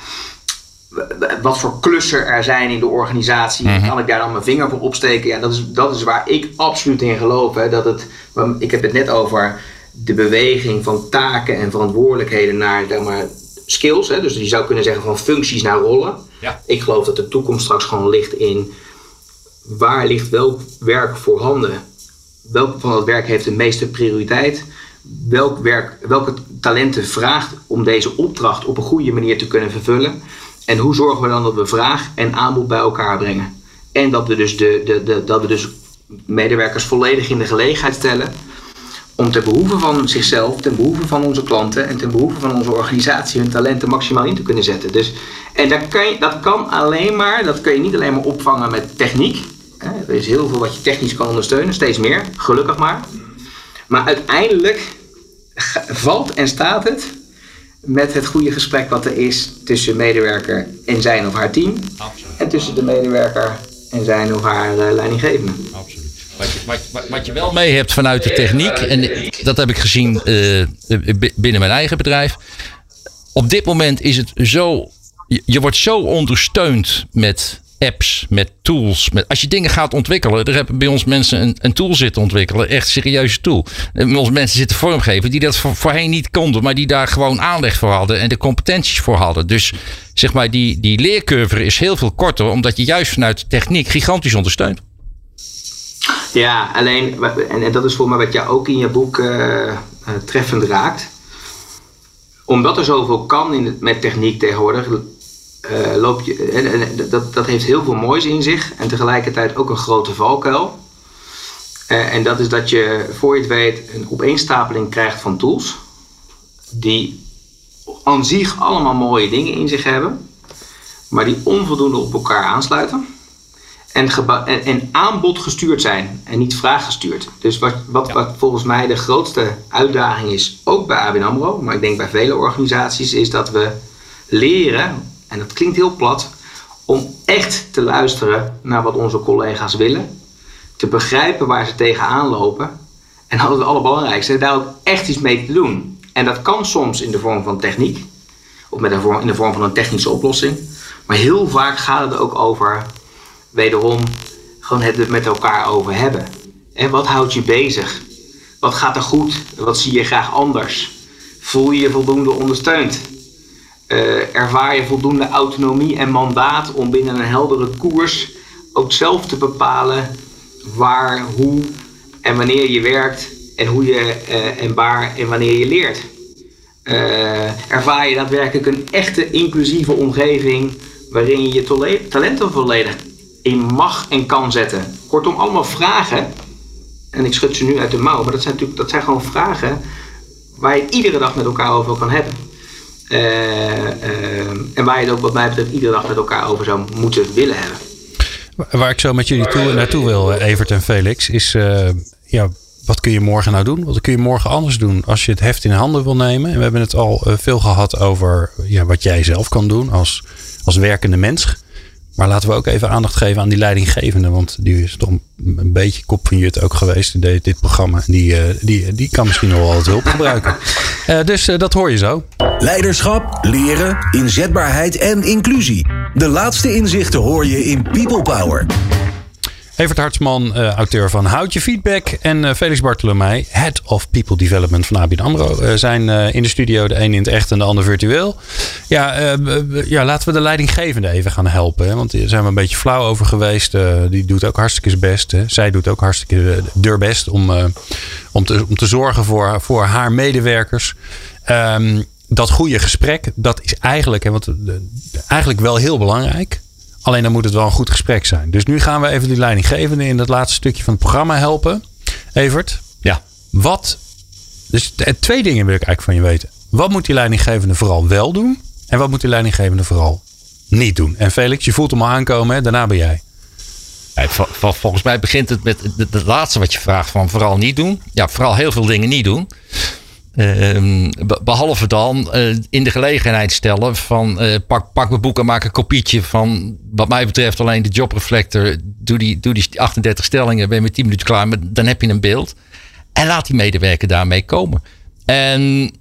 wat voor klussen er zijn in de organisatie. Mm Kan ik daar dan mijn vinger voor opsteken? Ja, dat is, dat is waar ik absoluut in geloof. Hè, dat het, ik heb het net over de beweging van taken en verantwoordelijkheden naar zeg maar, skills. Hè, dus je zou kunnen zeggen van functies naar rollen. Ja. Ik geloof dat de toekomst straks gewoon ligt in waar ligt welk werk voorhanden. Welk van dat werk heeft de meeste prioriteit? Welk werk, welke talenten vraagt om deze opdracht op een goede manier te kunnen vervullen? En hoe zorgen we dan dat we vraag en aanbod bij elkaar brengen? En dat we dus, de, de, de, dat we dus medewerkers volledig in de gelegenheid stellen om ten behoeve van zichzelf, ten behoeve van onze klanten en ten behoeve van onze organisatie hun talenten maximaal in te kunnen zetten. Dus, en dat kan, je, dat kan alleen maar, dat kun je niet alleen maar opvangen met techniek. Er is heel veel wat je technisch kan ondersteunen, steeds meer, gelukkig maar. Maar uiteindelijk valt en staat het met het goede gesprek wat er is tussen medewerker en zijn of haar team. Absoluut. En tussen de medewerker en zijn of haar uh, leidinggevende. Absoluut. Wat je, wat, wat je, wel mee hebt vanuit de techniek, en dat heb ik gezien uh, binnen mijn eigen bedrijf. Op dit moment is het zo. Je wordt zo ondersteund met apps, met tools. Met, als je dingen gaat ontwikkelen, er hebben bij ons mensen een, een tool zitten ontwikkelen, echt serieuze tool. En onze mensen zitten vormgeven die dat voorheen niet konden, maar die daar gewoon aanleg voor hadden en de competenties voor hadden. Dus zeg maar, die, die leercurve is heel veel korter, omdat je juist vanuit techniek gigantisch ondersteunt. Ja, alleen, en, dat is voor mij wat jij ook in je boek uh, treffend raakt. Omdat er zoveel kan in met techniek tegenwoordig, uh, loop je, dat, dat heeft heel veel moois in zich en tegelijkertijd ook een grote valkuil. En dat is dat je, voor je het weet, een opeenstapeling krijgt van tools. Die aan zich allemaal mooie dingen in zich hebben, maar die onvoldoende op elkaar aansluiten. En, en, aanbod gestuurd zijn en niet vraaggestuurd. Dus wat, wat, wat volgens mij de grootste uitdaging is, ook bij ABN AMRO, maar ik denk bij vele organisaties, is dat we leren en dat klinkt heel plat, om echt te luisteren naar wat onze collega's willen, te begrijpen waar ze tegenaan lopen en dat is het allerbelangrijkste, daar ook echt iets mee te doen. En dat kan soms in de vorm van techniek, of met een vorm, in de vorm van een technische oplossing, maar heel vaak gaat het ook over, wederom, gewoon het met elkaar over hebben. En wat houdt je bezig? Wat gaat er goed? Wat zie je graag anders? Voel je je voldoende ondersteund? uh, ervaar je voldoende autonomie en mandaat om binnen een heldere koers ook zelf te bepalen waar, hoe en wanneer je werkt en hoe je uh, en waar en wanneer je leert. Uh, ervaar je daadwerkelijk een echte inclusieve omgeving waarin je je talenten volledig in mag en kan zetten. Kortom, allemaal vragen. En ik schud ze nu uit de mouw, maar dat zijn natuurlijk dat zijn gewoon vragen waar je iedere dag met elkaar over kan hebben. Eh, eh, en waar je het ook wat mij betreft iedere dag met elkaar over zou moeten willen hebben. Waar ik zo met jullie toe, naartoe wil, eh, Evert en Felix, is ja, wat kun je morgen nou doen? Wat kun je morgen anders doen als je het heft in handen wil nemen? En we hebben het al veel gehad over ja, wat jij zelf kan doen als, als werkende mens. Maar laten we ook even aandacht geven aan die leidinggevende. Want die is toch een beetje kop van jut ook geweest in dit, programma. Die, eh, die, die kan misschien nog wel wat hulp gebruiken. Uh, dus uh, dat hoor je zo. Leiderschap, leren, inzetbaarheid en inclusie. De laatste inzichten hoor je in People Power. Evert Hartsman, uh, auteur van Houd je Feedback. En uh, Felix Bartolomei, Head of People Development van ABN AMRO. Uh, zijn in de studio, de een in het echt en de ander virtueel. Ja, ja laten we de leidinggevende even gaan helpen. Want daar zijn we een beetje flauw over geweest. die doet ook hartstikke zijn best. Hè. Zij doet ook hartstikke deur best om, om, te, om te zorgen voor, voor haar medewerkers. Um, dat goede gesprek, dat is eigenlijk, hè, want, eigenlijk wel heel belangrijk. Alleen dan moet het wel een goed gesprek zijn. Dus nu gaan we even die leidinggevende in dat laatste stukje van het programma helpen. Evert. Ja. Wat. Dus twee dingen wil ik eigenlijk van je weten. Wat moet die leidinggevende vooral wel doen? En wat moet die leidinggevende vooral niet doen? En Felix, je voelt hem al aankomen, hè? daarna ben jij. Ja, volgens mij begint het met het laatste wat je vraagt van vooral niet doen. Ja, vooral heel veel dingen niet doen. Ehm, behalve dan uh, in de gelegenheid stellen van uh, pak, pak mijn boek en maak een kopietje van wat mij betreft alleen de jobreflector. Doe die, doe die 38 stellingen, ben je met 10 minuten klaar. Dan heb je een beeld. En laat die medewerker daarmee komen. En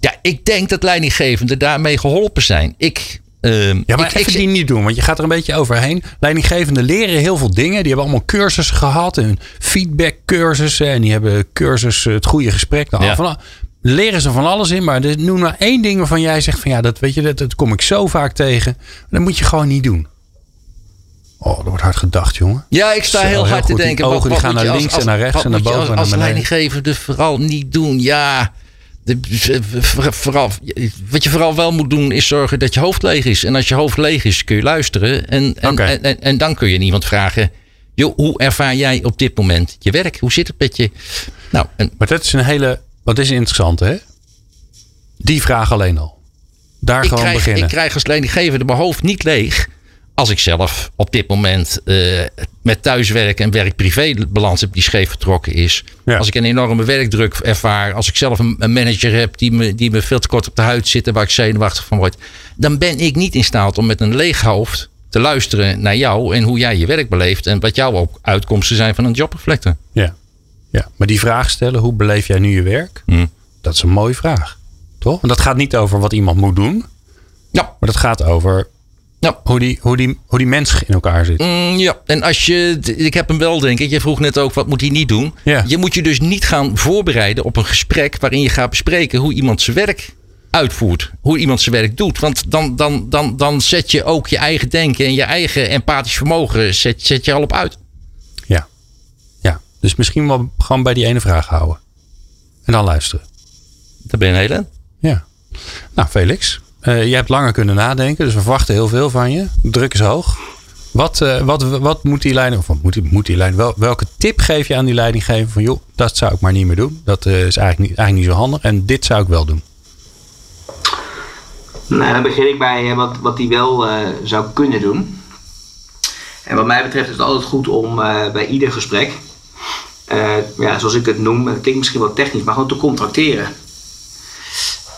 ja, ik denk dat leidinggevenden daarmee geholpen zijn. Ik Um, ja, maar ik, ik die niet doen, want je gaat er een beetje overheen. Leidinggevenden leren heel veel dingen. Die hebben allemaal cursussen gehad. En feedbackcursussen. En die hebben cursus het goede gesprek. Nou, van, leren ze van alles in. Maar noem maar één ding waarvan jij zegt van ja, dat weet je, dat, dat kom ik zo vaak tegen. Dat moet je gewoon niet doen. Oh, dat wordt hard gedacht, jongen. Ja, ik sta heel, hard te denken. Die ogen die gaan naar links en naar rechts en naar boven en naar beneden. Als leidinggevende vooral niet doen. Ja, vooral, wat je vooral wel moet doen is zorgen dat je hoofd leeg is. En als je hoofd leeg is, kun je luisteren. En, en, en, en, dan kun je iemand vragen: joh, hoe ervaar jij op dit moment je werk? Hoe zit het met je? Nou, en, maar dat is een hele. Wat is interessant, hè? Die vraag alleen al. Daar gewoon krijg, beginnen. Ik krijg als leidinggevende mijn hoofd niet leeg als ik zelf op dit moment uh, met thuiswerk en werk-privé balans heb die scheef vertrokken is. Als ik een enorme werkdruk ervaar. Als ik zelf een, manager heb die me, die me veel te kort op de huid zit en waar ik zenuwachtig van word. Dan ben ik niet in staat om met een leeg hoofd te luisteren naar jou en hoe jij je werk beleeft. En wat jouw uitkomsten zijn van een jobreflector. Ja. ja, maar die vraag stellen, hoe beleef jij nu je werk? Hmm. Dat is een mooie vraag. Toch? Want dat gaat niet over wat iemand moet doen. Ja. Maar dat gaat over ja. Hoe, die, hoe, die, hoe die mens in elkaar zit. Mm, ja, en als je, ik heb hem wel denk ik, je vroeg net ook wat moet hij niet doen. Ja. Je moet je dus niet gaan voorbereiden op een gesprek waarin je gaat bespreken hoe iemand zijn werk uitvoert. Hoe iemand zijn werk doet. Want dan, dan, dan, dan zet je ook je eigen denken en je eigen empathisch vermogen zet, zet je al op uit. Ja. ja, dus misschien wel gewoon bij die ene vraag houden. En dan luisteren. Daar ben je een hele. Ja. Nou, Felix. Uh, je hebt langer kunnen nadenken, dus we verwachten heel veel van je. Druk is hoog. Wat, uh, wat, wat moet die leiding, of wat moet die, moet die leiding, wel, welke tip geef je aan die leidinggever van joh, dat zou ik maar niet meer doen. Dat uh, is eigenlijk niet, eigenlijk niet zo handig en dit zou ik wel doen. Nou, dan begin ik bij wat, wat die wel zou kunnen doen. En wat mij betreft is het altijd goed om bij ieder gesprek, ja, zoals ik het noem, het klinkt misschien wel technisch, maar gewoon te contracteren.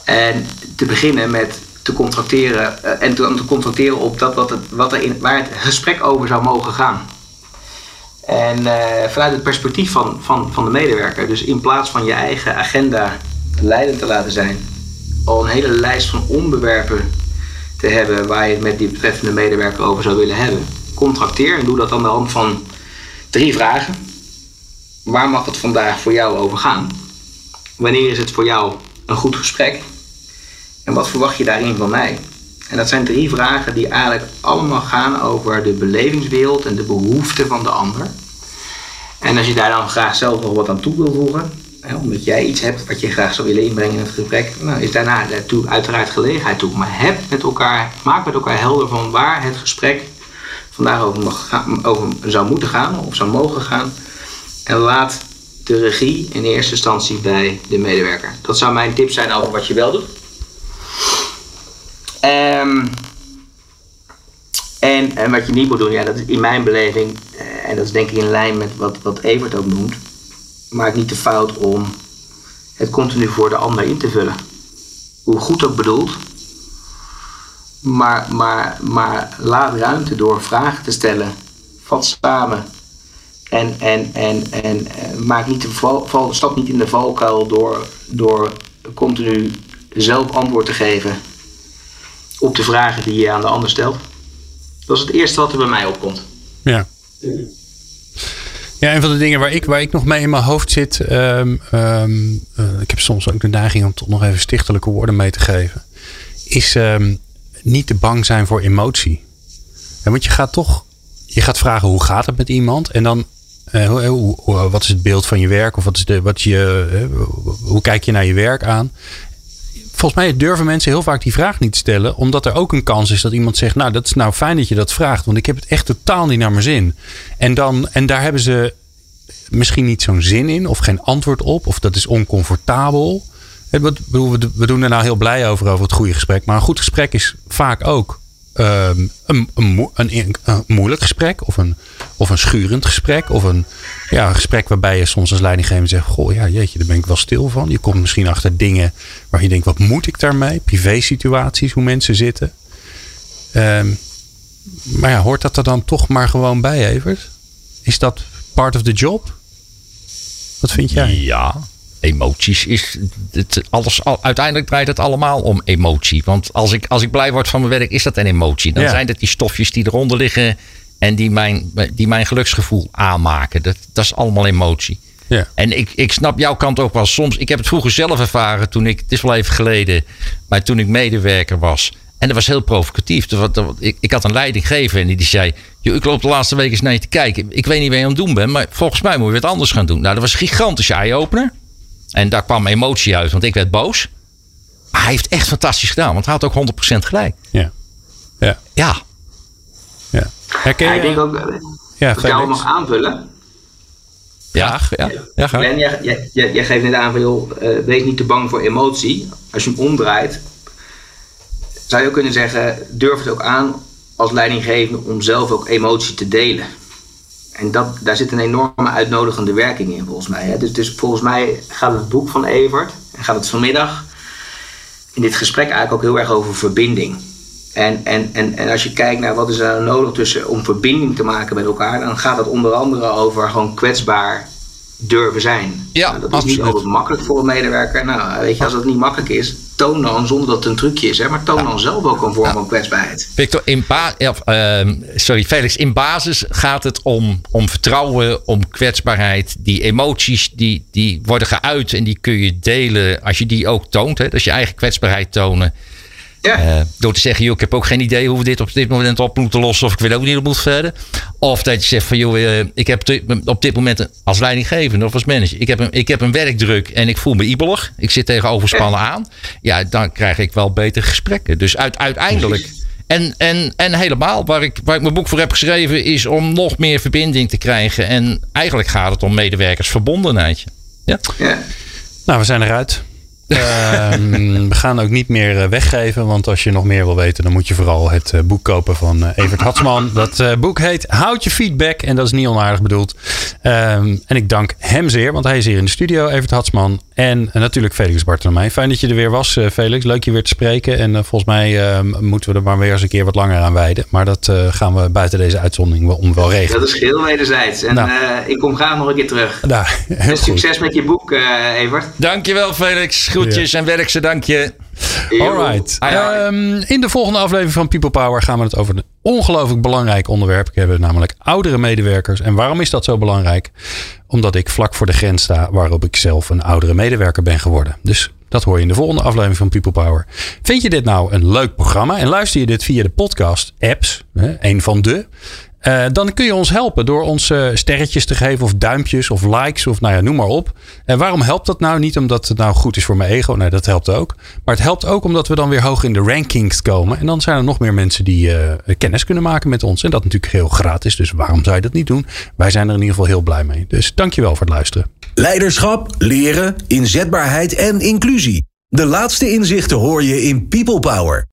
En te beginnen met te contracteren uh, en te, te, contracteren op dat wat, het, wat er in, waar het gesprek over zou mogen gaan. En uh, vanuit het perspectief van, van, van de medewerker, dus in plaats van je eigen agenda leidend te laten zijn, al een hele lijst van onderwerpen te hebben waar je het met die betreffende medewerker over zou willen hebben. Contracteer en doe dat aan de hand van drie vragen. Waar mag het vandaag voor jou over gaan? Wanneer is het voor jou een goed gesprek? En wat verwacht je daarin van mij? En dat zijn drie vragen die eigenlijk allemaal gaan over de belevingswereld en de behoeften van de ander. En als je daar dan graag zelf nog wat aan toe wil voegen, hè, omdat jij iets hebt wat je graag zou willen inbrengen in het gesprek, nou, is daarna daartoe uiteraard gelegenheid toe. Maar heb met elkaar, maak met elkaar helder van waar het gesprek vandaag over, mag over zou moeten gaan of zou mogen gaan. En laat de regie in eerste instantie bij de medewerker. Dat zou mijn tip zijn over wat je wel doet. Um, en, en wat je niet moet doen, ja, dat is in mijn beleving, uh, en dat is denk ik in lijn met wat, wat Evert ook noemt, maak niet de fout om het continu voor de ander in te vullen. Hoe goed ook bedoeld, maar, maar, maar laat ruimte door vragen te stellen. Vat samen. En, en, en, en uh, maak niet de val, stap niet in de valkuil door, door continu zelf antwoord te geven op de vragen die je aan de ander stelt. Dat is het eerste wat er bij mij opkomt. Ja. Ja, een van de dingen waar ik, waar ik nog mee in mijn hoofd zit. Um, um, uh, ik heb soms ook de neiging om toch nog even stichtelijke woorden mee te geven. Is um, niet te bang zijn voor emotie. Want je gaat toch. Je gaat vragen hoe gaat het met iemand. En dan. Uh, hoe, wat is het beeld van je werk? Of wat is de, wat je, uh, hoe kijk je naar je werk aan? Volgens mij durven mensen heel vaak die vraag niet te stellen. Omdat er ook een kans is dat iemand zegt: Nou, dat is nou fijn dat je dat vraagt. Want ik heb het echt totaal niet naar mijn zin. En, dan, en daar hebben ze misschien niet zo'n zin in. Of geen antwoord op. Of dat is oncomfortabel. We doen er nou heel blij over, over het goede gesprek. Maar een goed gesprek is vaak ook ehm, een, een, een, een, moeilijk gesprek of een, of een schurend gesprek of een, ja, een gesprek waarbij je soms als leidinggever zegt: Goh, ja, jeetje, daar ben ik wel stil van. Je komt misschien achter dingen waar je denkt: wat moet ik daarmee? Privé situaties, hoe mensen zitten. Ehm, maar ja, hoort dat er dan toch maar gewoon bij, Evert? Is dat part of the job? Wat vind jij? Ja, emoties is het, alles. Uiteindelijk draait het allemaal om emotie. Want als ik, als ik blij word van mijn werk, is dat een emotie. Dan zijn het die stofjes die eronder liggen en die mijn, die mijn geluksgevoel aanmaken. Dat, dat is allemaal emotie. Ja. En ik, ik snap jouw kant ook wel soms. Ik heb het vroeger zelf ervaren toen ik, het is wel even geleden, maar toen ik medewerker was. En dat was heel provocatief. Ik, ik had een leidinggever en die, die zei: Ik loop de laatste weken eens naar je te kijken. Ik weet niet wat je aan het doen bent, maar volgens mij moet je wat anders gaan doen. Nou, dat was een gigantische eye-opener. En daar kwam emotie uit, want ik werd boos. Maar hij heeft echt fantastisch gedaan, want hij had ook 100% gelijk. Ja. Ja. Ja. Ja. Herken je? Ja, ik denk ook, ja, ik jou nog aanvullen. Ja, ja, ja, ga. Glenn, jij, jij, jij, geeft net aan van, joh, uh, wees niet te bang voor emotie. Als je hem omdraait, zou je ook kunnen zeggen, durf het ook aan als leidinggevende om zelf ook emotie te delen. En dat, daar zit een enorme uitnodigende werking in, volgens mij. Hè? Dus, dus volgens mij gaat het boek van Evert, en gaat het vanmiddag in dit gesprek eigenlijk ook heel erg over verbinding. En, en, en, en als je kijkt naar wat is er nodig tussen, om verbinding te maken met elkaar, dan gaat het onder andere over gewoon kwetsbaar durven zijn. Ja, nou, dat is absoluut. niet altijd makkelijk voor een medewerker. Nou, weet je, als dat niet makkelijk is, toon dan, zonder dat het een trucje is, hè, maar toon dan zelf ook een vorm van kwetsbaarheid. Victor, in uh, sorry Felix, in basis gaat het om, om vertrouwen, om kwetsbaarheid. Die emoties die, die worden geuit en die kun je delen als je die ook toont. Hè, dus je eigen kwetsbaarheid tonen. Ja. Uh, door te zeggen, joh, ik heb ook geen idee hoe we dit op dit moment op moeten lossen. Of ik weet ook niet hoe moet verder. Of dat je zegt van, joh, uh, ik heb op dit moment als leidinggevende of als manager. Ik heb een, ik heb een werkdruk en ik voel me ibelig. Ik zit tegen overspannen aan. Ja, dan krijg ik wel betere gesprekken. Dus uit, uiteindelijk... En, en, en helemaal, waar ik, waar ik mijn boek voor heb geschreven, is om nog meer verbinding te krijgen. En eigenlijk gaat het om medewerkersverbondenheid. Ja? ja. Nou, we zijn eruit. Ehm, we gaan ook niet meer eh, weggeven, want als je nog meer wil weten, dan moet je vooral het eh, boek kopen van uh, Evert Hatsman. Dat boek heet Houd je feedback en dat is niet onaardig bedoeld. Ehm, en ik dank hem zeer, want hij is hier in de studio, Evert Hatsman. En natuurlijk Felix Bartolomei. Fijn dat je er weer was, Felix. Leuk je weer te spreken. En volgens mij ehm, moeten we er maar weer eens een keer wat langer aan wijden. Maar dat gaan we buiten deze uitzondering wel, om wel regelen. Dat is geheel wederzijds. En nou. ik kom graag nog een keer terug. Nou, heel succes met je boek, Evert. Dankjewel, Felix. Goed Groetjes en werk ze, dank je. Alright. Um, in de volgende aflevering van People Power gaan we het over een ongelooflijk belangrijk onderwerp hebben. Namelijk oudere medewerkers. En waarom is dat zo belangrijk? Omdat ik vlak voor de grens sta waarop ik zelf een oudere medewerker ben geworden. Dus dat hoor je in de volgende aflevering van People Power. Vind je dit nou een leuk programma en luister je dit via de podcast apps, een van de, uh, dan kun je ons helpen door ons sterretjes te geven of duimpjes of likes of nou ja, noem maar op. En waarom helpt dat nou? Niet omdat het nou goed is voor mijn ego. Nee, dat helpt ook. Maar het helpt ook omdat we dan weer hoog in de rankings komen. En dan zijn er nog meer mensen die uh, kennis kunnen maken met ons. En dat natuurlijk heel gratis. Dus waarom zou je dat niet doen? Wij zijn er in ieder geval heel blij mee. Dus dankjewel voor het luisteren. Leiderschap, leren, inzetbaarheid en inclusie. De laatste inzichten hoor je in People Power.